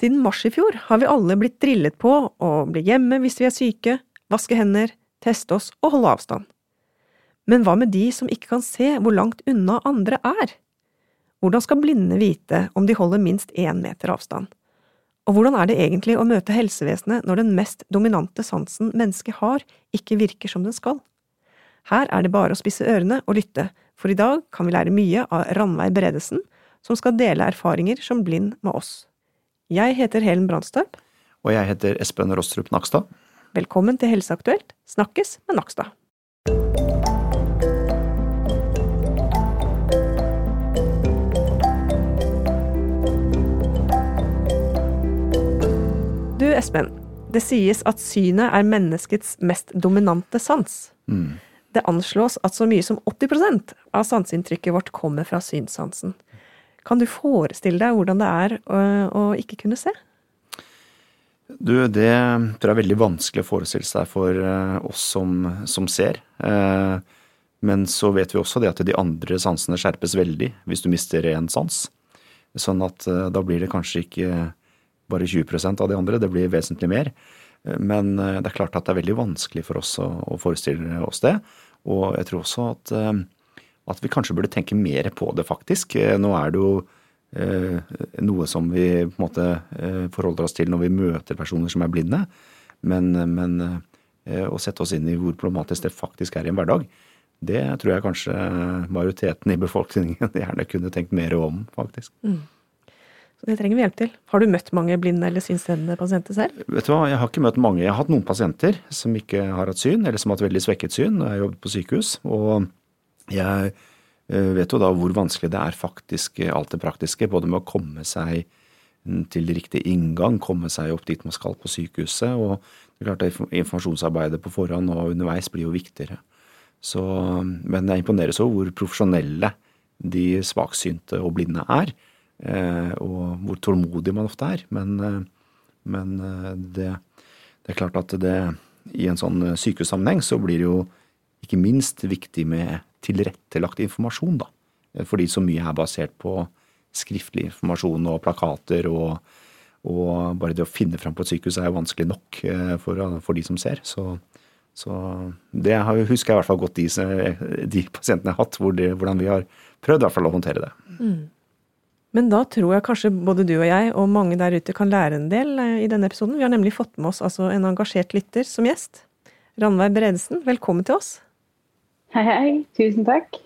Siden mars i fjor har vi alle blitt drillet på å bli hjemme hvis vi er syke, vaske hender, teste oss og holde avstand. Men hva med de som ikke kan se hvor langt unna andre er? Hvordan skal blinde vite om de holder minst én meter avstand? Og hvordan er det egentlig å møte helsevesenet når den mest dominante sansen mennesket har, ikke virker som den skal? Her er det bare å spisse ørene og lytte, for i dag kan vi lære mye av Ranveig Bredesen, som skal dele erfaringer som blind med oss. Jeg heter Helen Brandstorp. Og jeg heter Espen Rostrup Nakstad. Velkommen til Helseaktuelt snakkes med Nakstad. Du Espen, det sies at synet er menneskets mest dominante sans. Mm. Det anslås at så mye som 80% av sanseinntrykket vårt kommer fra synssansen. Kan du forestille deg hvordan det er å, å ikke kunne se? Du, det tror jeg er veldig vanskelig å forestille seg for eh, oss som, som ser. Eh, men så vet vi også det at de andre sansene skjerpes veldig hvis du mister én sans. Sånn at eh, da blir det kanskje ikke bare 20% av de andre, det blir vesentlig mer. Men det er klart at det er veldig vanskelig for oss å, å forestille oss det. Og jeg tror også at at vi kanskje burde tenke mer på det, faktisk. Eh, nå er det jo eh, noe som vi på en måte eh, forholder oss til når vi møter personer som er blinde. Men, men eh, å sette oss inn i hvor problematisk det faktisk er i en hverdag, det tror jeg kanskje majoriteten i befolkningen gjerne kunne tenkt mer om, faktisk. Mm. Så det trenger vi hjelp til. Har du møtt mange blinde eller synshemmede pasienter selv? Vet du hva, Jeg har ikke møtt mange. Jeg har hatt noen pasienter som ikke har hatt syn, eller som har hatt veldig svekket syn. Jeg har jobbet på sykehus. og jeg eh, vet jo da hvor vanskelig det er faktisk eh, alt det praktiske, både med å komme seg til riktig inngang, komme seg opp dit man skal på sykehuset. og det er klart at Informasjonsarbeidet på forhånd og underveis blir jo viktigere. Så, men jeg imponeres over hvor profesjonelle de svaksynte og blinde er. Eh, og hvor tålmodig man ofte er. Men, men det, det, er klart at det, i en sånn sykehussammenheng så blir det jo ikke minst viktig med tilrettelagt informasjon, da. Fordi så mye er basert på skriftlig informasjon og plakater, og, og bare det å finne fram på et sykehus er jo vanskelig nok eh, for, for de som ser. Så, så det husker jeg i hvert fall godt de, de pasientene jeg har hatt, hvor det, hvordan vi har prøvd i hvert fall å håndtere det. Mm. Men da tror jeg kanskje både du og jeg og mange der ute kan lære en del eh, i denne episoden. Vi har nemlig fått med oss altså en engasjert lytter som gjest. Ranveig Bredesen, velkommen til oss. Hei, hei. Tusen takk.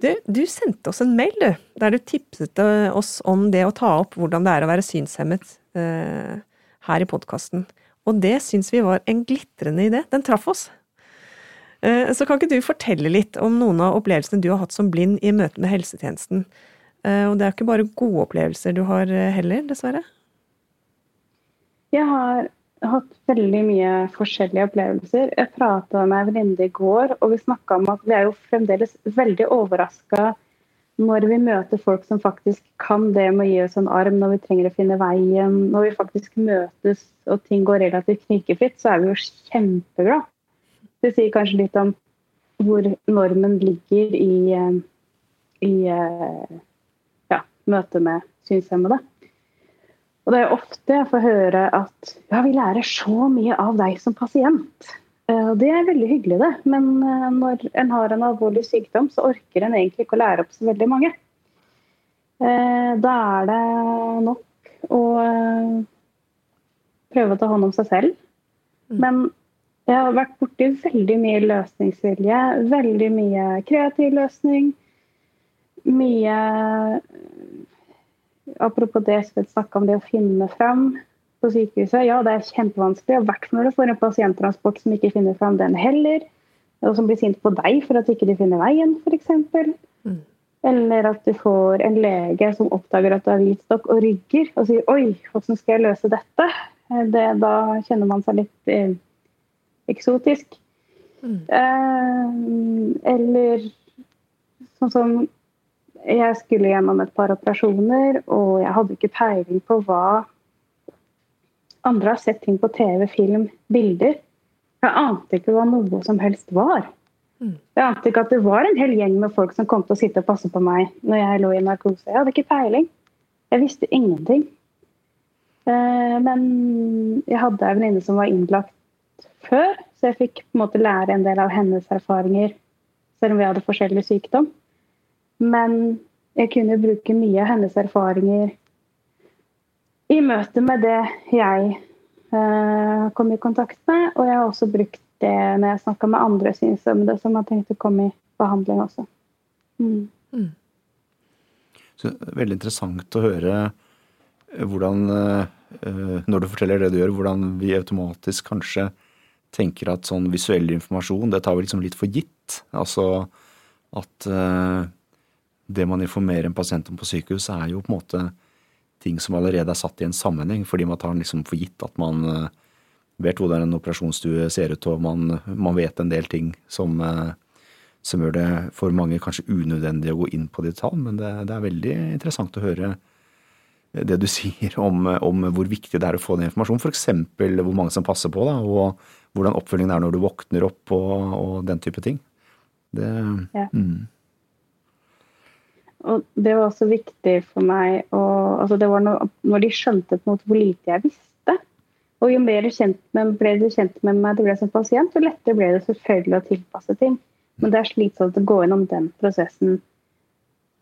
Du, du, sendte oss en mail, du, der du tipset oss om det å ta opp hvordan det er å være synshemmet eh, her i podkasten. Og det syns vi var en glitrende idé. Den traff oss. Eh, så kan ikke du fortelle litt om noen av opplevelsene du har hatt som blind i møte med helsetjenesten? Eh, og det er jo ikke bare gode opplevelser du har eh, heller, dessverre? Jeg har hatt veldig mye forskjellige opplevelser. Jeg prata med ei venninne i går, og vi snakka om at vi er jo fremdeles veldig overraska når vi møter folk som faktisk kan det med å gi oss en arm når vi trenger å finne veien. Når vi faktisk møtes og ting går relativt knirkefritt, så er vi jo kjempeglade. Det sier kanskje litt om hvor normen ligger i, eh, i eh, ja, møtet med synshemmede. Og det er ofte jeg får høre at ja, vi lærer så mye av deg som pasient. Eh, det er veldig hyggelig, det. Men eh, når en har en alvorlig sykdom, så orker en egentlig ikke å lære opp så veldig mange. Eh, da er det nok å prøve å ta hånd om seg selv. Mm. Men jeg har vært borti veldig mye løsningsvilje, veldig mye kreativ løsning. Mye apropos det Espen snakka om det å finne fram på sykehuset. Ja, det er kjempevanskelig. I hvert fall når du får en pasienttransport som ikke finner fram den heller. Og som blir sint på deg for at ikke de finner veien, f.eks. Mm. Eller at du får en lege som oppdager at du har hvitstokk og rygger, og sier 'oi, hvordan skal jeg løse dette?' Det, da kjenner man seg litt eh, eksotisk. Mm. Eh, eller sånn som jeg skulle gjennom et par operasjoner, og jeg hadde ikke peiling på hva Andre har sett ting på TV, film, bilder. Jeg ante ikke hva noe som helst var. Mm. Jeg ante ikke at det var en hel gjeng med folk som kom til å sitte og passe på meg når jeg lå i narkose. Jeg hadde ikke peiling. Jeg visste ingenting. Eh, men jeg hadde ei venninne som var innlagt før, så jeg fikk på en måte lære en del av hennes erfaringer, selv om vi hadde forskjellig sykdom. Men jeg kunne bruke mye av hennes erfaringer i møte med det jeg eh, kom i kontakt med. Og jeg har også brukt det når jeg snakka med andre synshemmede som har tenkt å komme i behandling også. Mm. Mm. Så, veldig interessant å høre eh, hvordan, eh, når du forteller det du gjør, hvordan vi automatisk kanskje tenker at sånn visuell informasjon, det tar vi liksom litt for gitt. Altså at uh, det man informerer en pasient om på sykehus, er jo på en måte ting som allerede er satt i en sammenheng, fordi man tar liksom for gitt at man uh, vet hvordan en operasjonsstue ser ut, og man, man vet en del ting som, uh, som, gjør det for mange kanskje unødvendig å gå inn på detalj, men det, det er veldig interessant å høre det du sier om, om, hvor viktig det er å få den informasjonen, f.eks. hvor mange som passer på, da, og hvordan oppfølgingen er når du våkner opp og, og den type ting. Det, ja. mm. Og det var også viktig for meg å altså det var når, når de skjønte på en måte hvor lite jeg visste. Og jo mer kjent med, ble du kjent med meg du ble som pasient, jo lettere ble det selvfølgelig å tilpasse ting. Men det er slitsomt å gå gjennom den prosessen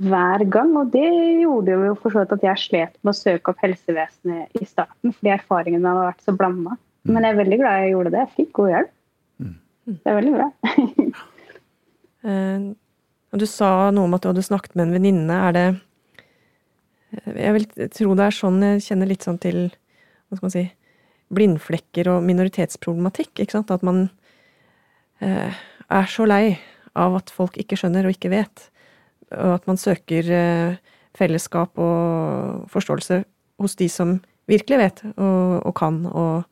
hver gang. Og det gjorde jo for så vidt at jeg slet med å søke opp helsevesenet i starten, fordi erfaringene hadde vært så blanda. Men jeg er veldig glad jeg gjorde det. Jeg fikk god hjelp. Mm. Det er veldig bra. uh, du sa noe om at du hadde snakket med en venninne. Er det Jeg vil tro det er sånn jeg kjenner litt sånn til hva skal man si, blindflekker og minoritetsproblematikk. ikke sant? At man eh, er så lei av at folk ikke skjønner og ikke vet. Og at man søker eh, fellesskap og forståelse hos de som virkelig vet og, og kan og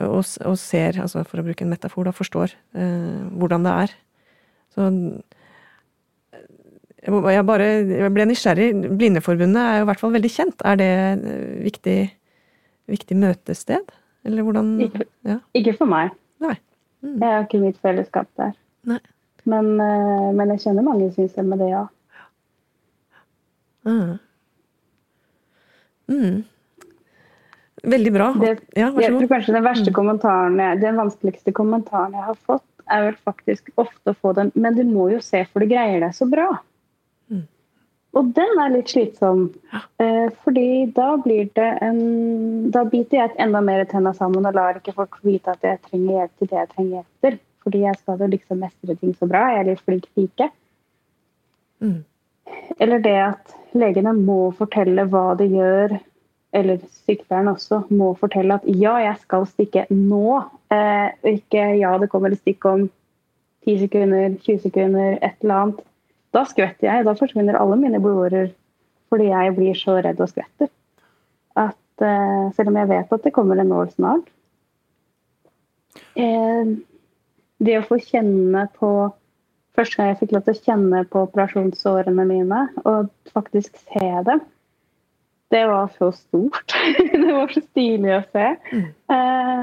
og, og, ser, altså for å bruke en metafor, da, forstår eh, hvordan det er. Så jeg, bare jeg ble nysgjerrig. Blindeforbundet er jo i hvert fall veldig kjent. Er det et viktig, viktig møtested? Eller hvordan ja. ikke for meg. Nei. Mm. Jeg har ikke mitt fellesskap der. Men, eh, men jeg kjenner mange synshemmede, ja. Mm. Mm. Veldig bra. Det, ja, jeg tror kanskje den verste mm. kommentaren, den vanskeligste kommentaren jeg har fått, er vel faktisk ofte å få den Men du må jo se, for du greier deg så bra. Og den er litt slitsom. Eh, fordi da blir det en Da biter jeg enda mer tenna sammen og lar ikke folk vite at jeg trenger hjelp til det jeg trenger hjelp til. Fordi jeg skal jo liksom mestre ting så bra. Jeg er litt flink pike. Mm. Eller det at legene må fortelle hva de gjør eller sykepleieren også, må fortelle at ja, jeg skal stikke nå. Eh, ikke ja, det kommer et stikk om 10 sekunder, 20 sekunder, et eller annet. Da skvetter jeg. Da forsvinner alle mine blodårer fordi jeg blir så redd og skvetter. At uh, selv om jeg vet at det kommer en nål snart eh, Det å få kjenne på Første gang jeg fikk lov til å kjenne på operasjonsårene mine og faktisk se dem, det var så stort. det var så stilig å se. Eh,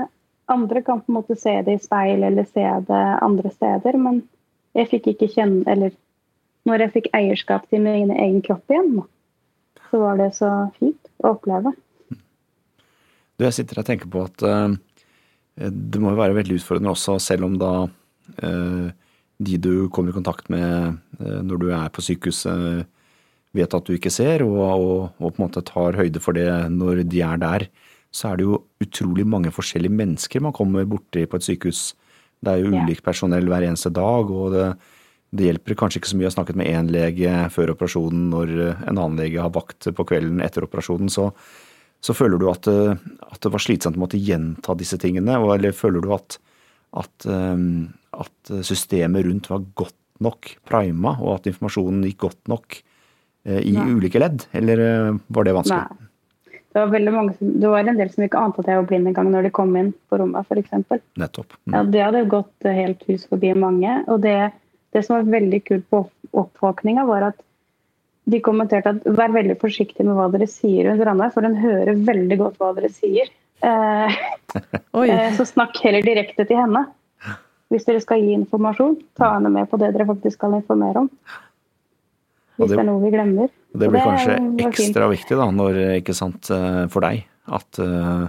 andre kan på en måte se det i speil eller se det andre steder, men jeg fikk ikke kjenne Eller når jeg fikk eierskap til min egen kropp igjen, så var det så fint å oppleve. Du, jeg sitter og tenker på at uh, det må jo være veldig utfordrende også, selv om da uh, de du kommer i kontakt med uh, når du er på sykehuset, vet at du ikke ser, og, og, og, på en måte tar høyde for det når de er der, så er det jo utrolig mange forskjellige mennesker man kommer borti på et sykehus. Det er jo ulikt personell hver eneste dag, og det, det hjelper kanskje ikke så mye å ha snakket med én lege før operasjonen når en annen lege har vakt på kvelden etter operasjonen. Så, så føler du at, at, det var slitsomt å måtte gjenta disse tingene, eller føler du at, at, at systemet rundt var godt nok prima, og at informasjonen gikk godt nok Eh, i Nei. ulike ledd, eller eh, var det vanskelig? Nei. Det var, mange det var en del som ikke ante at jeg var blind engang når de kom inn på rommet, f.eks. Mm. Ja, det hadde gått eh, helt hus forbi mange. Og det, det som var veldig kult på oppvåkninga, var at de kommenterte at vær veldig forsiktig med hva dere sier under Randveig, for den hører veldig godt hva dere sier. Eh, så snakk heller direkte til henne. Hvis dere skal gi informasjon, ta henne med på det dere faktisk skal informere om. Hvis det, det, er noe vi glemmer. Det blir det kanskje ekstra fint. viktig da, når, ikke sant, eh, for deg At, eh,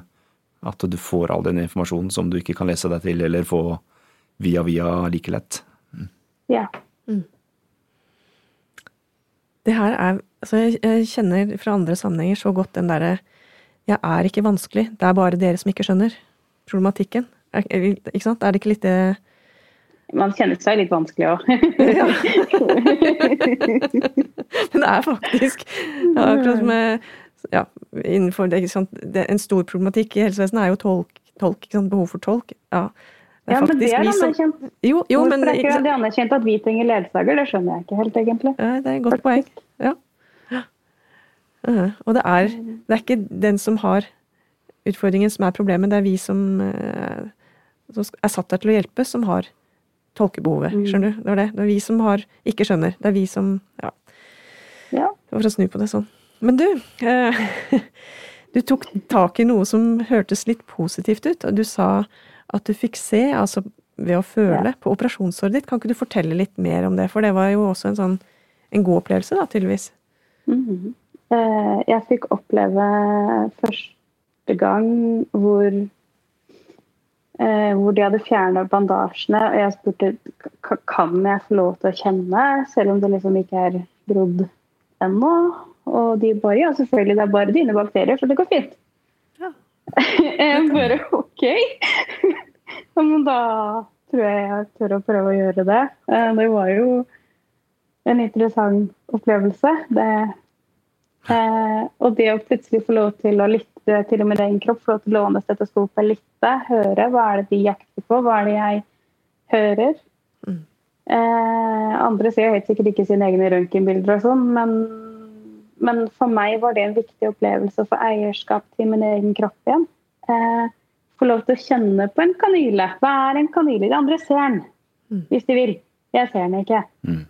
at du får all den informasjonen som du ikke kan lese deg til eller få via via like lett. Ja. Det her er Altså, jeg, jeg kjenner fra andre sammenhenger så godt den derre Jeg er ikke vanskelig, det er bare dere som ikke skjønner problematikken. Er, ikke sant? Er det ikke litt det Man kjenner seg litt vanskelig òg. Ja. Men det er faktisk ja, akkurat med ja, innenfor det, det, En stor problematikk i helsevesenet er jo tolk, tolk behov for tolk. Ja, ja, men det er vi som- anerkjent. Jo, jo Hvorfor men er ikke det anerkjent at vi trenger ledsager? Det skjønner jeg ikke helt, egentlig. Ja, det er et godt poeng. Ja. Ja, Og det er, det er ikke den som har utfordringen som er problemet, det er vi som, uh, som er satt der til å hjelpe, som har tolkebehovet. Skjønner du? Det er det. Det er vi som har, ikke skjønner. Det er vi som Ja, Ja. for å snu på det sånn. Men du, uh, du tok tak i noe som hørtes litt positivt ut, og du sa at du fikk se, altså ved å føle, på operasjonssåret ditt. Kan ikke du fortelle litt mer om det? For det var jo også en sånn en god opplevelse, da, tydeligvis. Mm -hmm. Jeg fikk oppleve første gang hvor eh, hvor de hadde fjerna bandasjene, og jeg spurte kan jeg få lov til å kjenne, selv om det liksom ikke er grodd ennå. Og de bare ja, selvfølgelig, det er bare dine bakterier, så det går fint. Jeg bare OK. Ja, Men da tror jeg jeg tør å prøve å gjøre det. Eh, Det var jo en interessant opplevelse. Det, eh, og det å plutselig få lov til å lytte til og med egen kropp, få lov til å låne stetoskopet, lytte, høre hva er det de jakter på, hva er det jeg hører. Mm. Eh, andre ser helt sikkert ikke sine egne røntgenbilder og sånn, men, men for meg var det en viktig opplevelse å få eierskap til min egen kropp igjen. Eh, få lov til å kjenne på en kanyle. Hva er en kanyle? De andre ser den, Mm. hvis de vil. Jeg ser den ikke. Mm.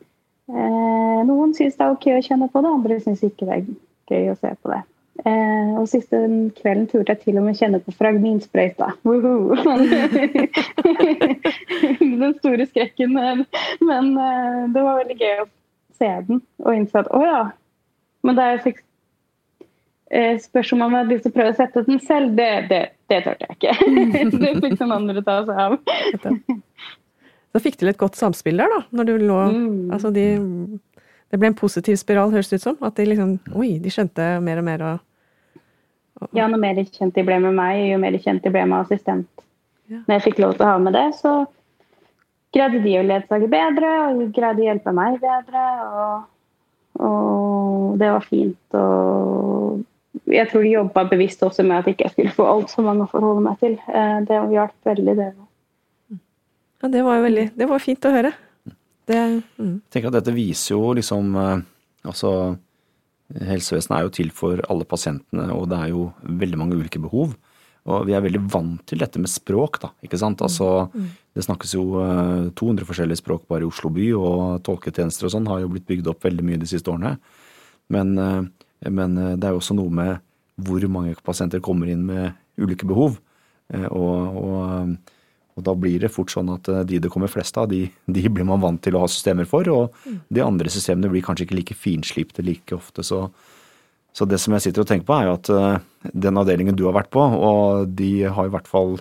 Eh, noen syns det er ok å kjenne på det, andre syns ikke det er gøy å se på det. Eh, og Siste kvelden turte jeg til og med kjenne på fragminsprøyta. Den store skrekken. Men, men eh, det var veldig gøy å se den og innse at å ja. Men det er fikk eh, spørsmål om de hadde lyst til å prøve å sette den selv, det, det, det turte jeg ikke. det fikk noen andre ta seg av. Da fikk du et godt samspill der, da. Når du lå Mm. Altså, de Det ble en positiv spiral, høres det ut som. At de liksom Oi, de skjønte mer og mer og Ja, noe mer kjent de ble med meg, jo mer kjent de ble med assistent. Ja. Når jeg fikk lov til å ha med det, så greide de å ledsage bedre, og greide å hjelpe meg bedre. Og, og det var fint. Og jeg tror de jobba bevisst også med at jeg ikke skulle få altfor mange å forholde meg til. Eh, Det hjalp veldig, det. Ja, det var jo veldig Det var fint å høre. Det mm. Jeg tenker at dette viser jo liksom eh, Altså, helsevesenet er jo til for alle pasientene, og det er jo veldig mange ulike behov. Og vi er veldig vant til dette med språk, da. ikke sant? Altså, Det snakkes jo eh, 200 forskjellige språk bare i Oslo by, og tolketjenester og sånn har jo blitt bygd opp veldig mye de siste årene. Men, eh, men eh, det er jo også noe med hvor mange pasienter kommer inn med ulike behov. Eh, Og, og, og da blir det fort sånn at eh, de det kommer flest av, de, de blir man vant til å ha systemer for. Og de andre systemene blir kanskje ikke like finslipte like ofte. Så, så det som jeg sitter og tenker på, er jo at eh, den avdelingen du har vært på, og de har i hvert fall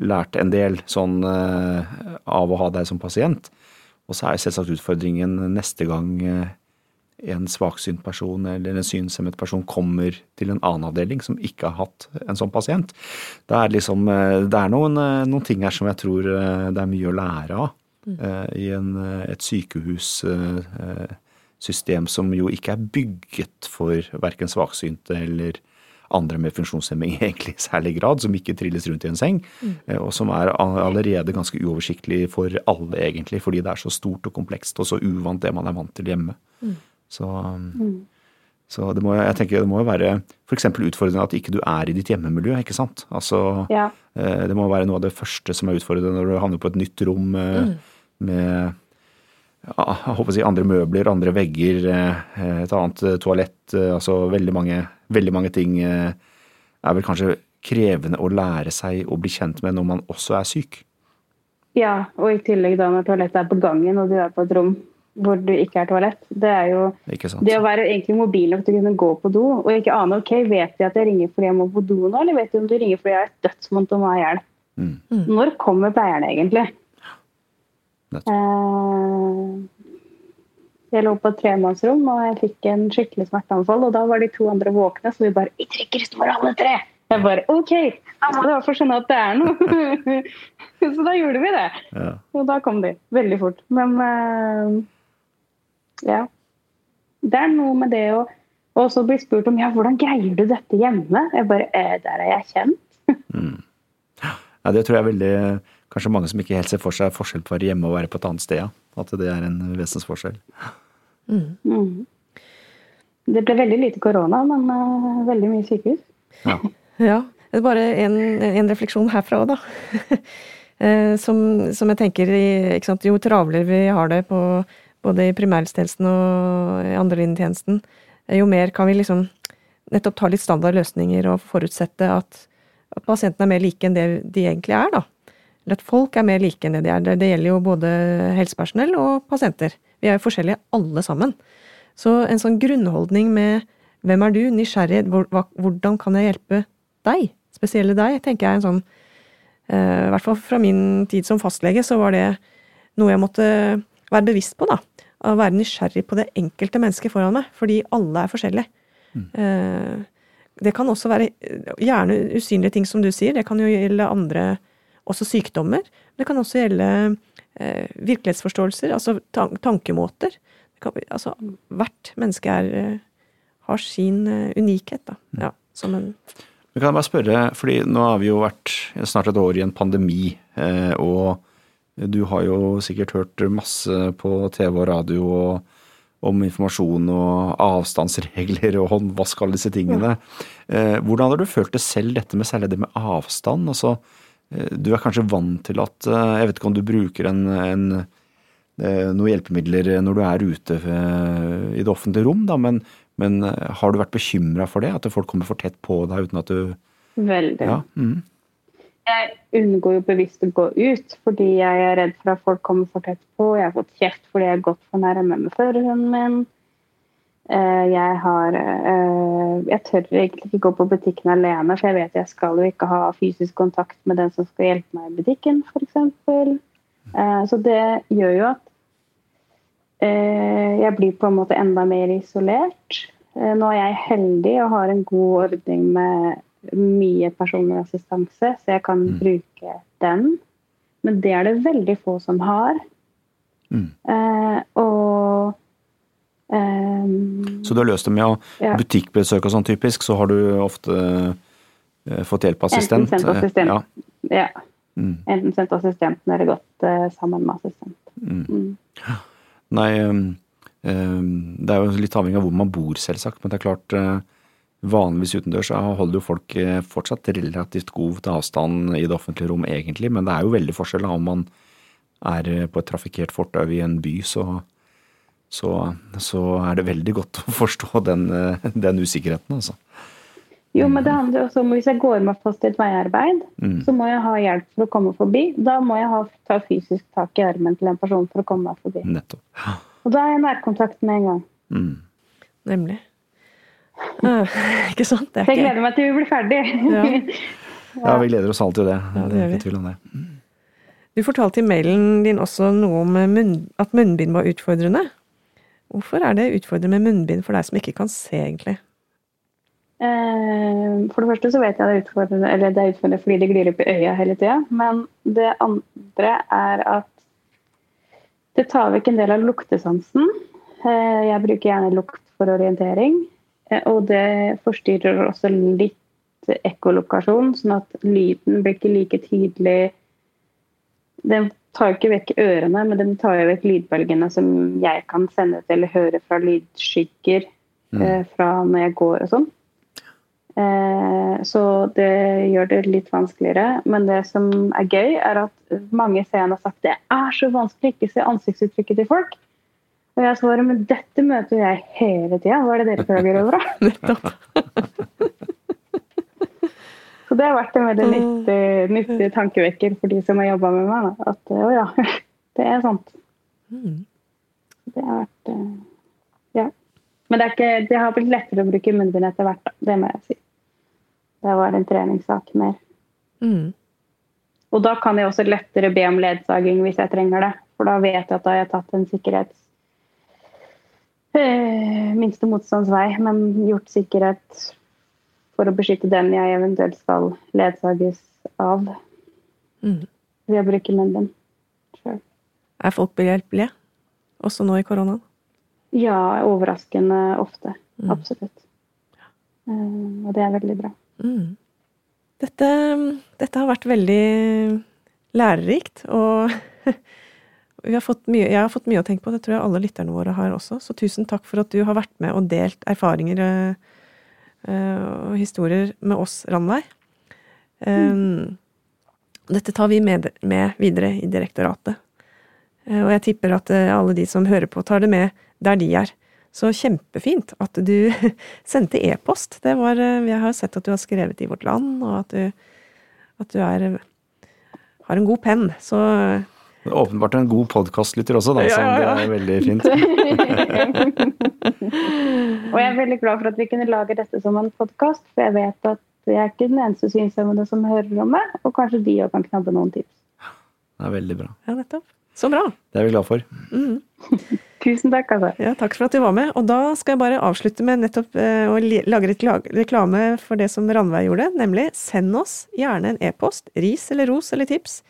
lært en del sånn eh, av å ha deg som pasient. Og så er selvsagt utfordringen neste gang eh, en svaksynt person eller en synshemmet person kommer til en annen avdeling som ikke har hatt en sånn pasient. Det er, liksom, det er noen, noen ting her som jeg tror det er mye å lære av mm. i en, et sykehussystem som jo ikke er bygget for verken svaksynte eller andre med funksjonshemming egentlig i særlig grad, som ikke trilles rundt i en seng, Mm. og som er allerede ganske uoversiktlig for alle, egentlig, fordi det er så stort og komplekst og så uvant det man er vant til hjemme. Så, så det må, jeg tenker det må jo være f.eks. utfordrende at ikke du er i ditt hjemmemiljø, ikke sant. Altså, Ja. eh, det må være noe av det første som er utfordrende når du havner på et nytt rom eh, med ja, jeg håper å si andre møbler, andre vegger, eh, et annet eh, toalett. eh, Altså veldig mange, veldig mange ting er vel kanskje krevende å lære seg å bli kjent med når man også er syk. ja, og i tillegg da når toalettet er på gangen og du er på et rom hvor du ikke er toalett. Det er jo det å være egentlig mobil nok til å kunne gå på do og ikke ane ok, vet de at jeg ringer fordi jeg må på do nå, eller vet de om du ringer fordi jeg er dødsvondt og må ha hjelp? Mm. Når kommer pleierne egentlig? Eh, jeg lå på et tremannsrom og jeg fikk en skikkelig smerteanfall, og da var de to andre våkne, så vi bare I trekker står alle tre! Jeg bare OK, da må du i hvert fall skjønne at det er noe. så da gjorde vi det. Ja. Og da kom de. Veldig fort. Men eh, ja. Det er noe med det å og så bli spurt om ja, hvordan greier du dette hjemme? Jeg bare eh, Der er jeg kjent. Ja, det tror jeg er veldig Kanskje mange som ikke helt ser for seg forskjell på å være hjemme og være på et annet sted. Ja. At det er en vesensforskjell. Mm. Det ble veldig lite korona, men uh, veldig mye sykehus. Ja. Ja. Det er bare en, en refleksjon herfra òg, da. Eh, som, som jeg tenker ikke sant, Jo travlere vi har det på, både i primærhelsetjenesten og i andrelinjetjenesten, eh, jo mer kan vi liksom nettopp ta litt standard løsninger og forutsette at, at pasientene er mer like enn det de egentlig er, da. At folk er mer like enn det de er. Det, gjelder jo både helsepersonell og pasienter. Vi er jo forskjellige alle sammen. Så en sånn grunnholdning med hvem er du, nysgjerrig, hvordan kan jeg hjelpe deg, spesielle deg, tenker jeg er en sånn eh, I hvert fall fra min tid som fastlege, så var det noe jeg måtte være bevisst på, da. Å være nysgjerrig på det enkelte mennesket foran meg, fordi alle er forskjellige. Mm. det kan også være eh, gjerne usynlige ting, som du sier. Det kan jo gjelde andre, også sykdommer. Det kan også gjelde eh, virkelighetsforståelser, altså tan tankemåter. Det kan, altså, hvert menneske er, eh, har sin eh, unikhet, da. Ja, som en Men kan jeg bare spørre, fordi nå har vi jo vært snart et år i en pandemi, eh, og du har jo sikkert hørt masse på TV og radio og, om informasjon og avstandsregler og håndvask, alle disse tingene. Eh, hvordan har du følt det selv, dette med særlig det med avstand? Altså, du er kanskje vant til at eh, Jeg vet ikke om du bruker en, en eh, noen hjelpemidler når du er ute eh, i det offentlige rom, da, men, men eh, har du vært bekymra for det? At folk kommer for tett på deg uten at du Veldig. Ja. Mm. Jeg unngår jo bevisst å gå ut, fordi jeg er redd for at folk kommer for tett på. Jeg har fått kjeft fordi jeg har gått for nærme med førerhunden min. Eh, Jeg har eh, Jeg tør egentlig ikke gå på butikken alene, for jeg vet jeg skal jo ikke ha fysisk kontakt med den som skal hjelpe meg i butikken, f.eks. Så det gjør jo at eh, jeg blir på en måte enda mer isolert. Eh, Nå er jeg heldig og har en god ordning med mye personlig assistanse, så jeg kan bruke den. Men det er det veldig få som har. Mm. Eh, og ehm, Så du har løst det med å Ja. butikkbesøk og sånn typisk, så har du ofte uh, fått hjelp av assistent? Enten sendt assistent. Eh, Ja. ja, Mm. enten sendt assistenten eller gått uh, sammen med assistent. Mm. Mm. Nei, um, um, det er jo litt avhengig av hvor man bor, selvsagt. Men det er klart, vanligvis utendørs holder jo folk fortsatt relativt god til avstand i det offentlige rom, egentlig. Men det er jo veldig forskjell da, om man er på et trafikkert fortau i en by, så, så, så er det veldig godt å forstå den, uh, den usikkerheten, altså. Jo, men det handler også om hvis jeg går meg fast i et veiarbeid, Mm. så må jeg ha hjelp for å komme forbi. Da må jeg ha, ta fysisk tak i armen til en person for å komme meg forbi. Nettopp. Og da er jeg nærkontakt med en gang. Mm. Nemlig. Uh, ikke sant? Det er jeg er ikke gleder meg til vi blir ferdig. Ja. Ja, vi gleder oss alltid til det. Ja, det vi. Ikke tvil om det. Du fortalte i mailen din også noe om munn, at munnbind var utfordrende. Hvorfor er det utfordrende med munnbind for deg som ikke kan se, egentlig? Eh, For det første så vet jeg det er utfordrende, eller det er utfordrende fordi det glir opp i øya hele tida. Men det andre er at det tar vekk en del av luktesansen. Eh, Jeg bruker gjerne lukt for orientering. eh, Og det forstyrrer også litt ekkolokasjon, sånn at lyden blir ikke like tydelig. Den tar jo ikke vekk ørene, men den tar jo vekk lydbølgene som jeg kan sende til eller høre fra lydskygger eh, fra når jeg går og sånn. Eh, Så det gjør det litt vanskeligere. Men det som er gøy, er at mange seerne har sagt det er så vanskelig å ikke se ansiktsuttrykket til folk. Og jeg svarer men dette møter jeg hele tida. Hva er det dere klager over, da? Så det har vært en veldig nyttig, nyttig tankevekker for de som har jobba med meg. Da. At å ja, det er sant. Mm. Det har vært eh, Ja. Men det, ikke, det har blitt lettere å bruke munnbind etter hvert, da. Det må jeg si. Det var en treningssak mer. Mm. Og da kan jeg også lettere be om ledsaging hvis jeg trenger det. For da vet jeg at da har jeg tatt en sikkerhets... Øh, minste motstands vei, men gjort sikkerhet for å beskytte den jeg eventuelt skal ledsages av Mm. ved å bruke munnbind sjøl. Er folk behjelpelige? Også nå i koronaen? Ja, overraskende ofte. Mm. Absolutt. Um, og det er veldig bra. Mm. Dette, dette har vært veldig lærerikt, og vi har fått mye, jeg har fått mye å tenke på. Det tror jeg alle lytterne våre har også. Så tusen takk for at du har vært med og delt erfaringer eh, og historier med oss, Ranveig. Mm. dette tar vi med, med videre i direktoratet. Eh, Og jeg tipper at eh, alle de som hører på, tar det med der de er. Så kjempefint at du sendte e-post. Det var eh, Jeg har sett at du har skrevet i Vårt Land, og at du, at du er har en god penn. Så Det er Åpenbart en god podkastlytter også, da, Ja, ja, ja, ja. det er veldig fint. Og jeg er veldig glad for at vi kunne lage dette som en podkast, for jeg vet at jeg er ikke den eneste synshemmede som hører om det, og kanskje de òg kan knabbe noen tips. Det er veldig bra. ja, nettopp. Så bra. Det er vi glad for. Tusen takk, altså. Ja, takk for at du var med. Og da skal jeg bare avslutte med nettopp eh, å lage litt reklame for det som Randveig gjorde, nemlig send oss gjerne en e-post, ris eller ros eller tips,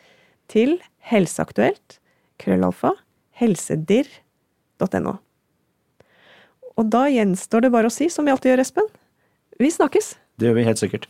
til helseaktuelt, krøllalfa, helsedirr.no. Og da gjenstår det bare å si, som vi alltid gjør, Espen, vi snakkes! Det gjør vi helt sikkert.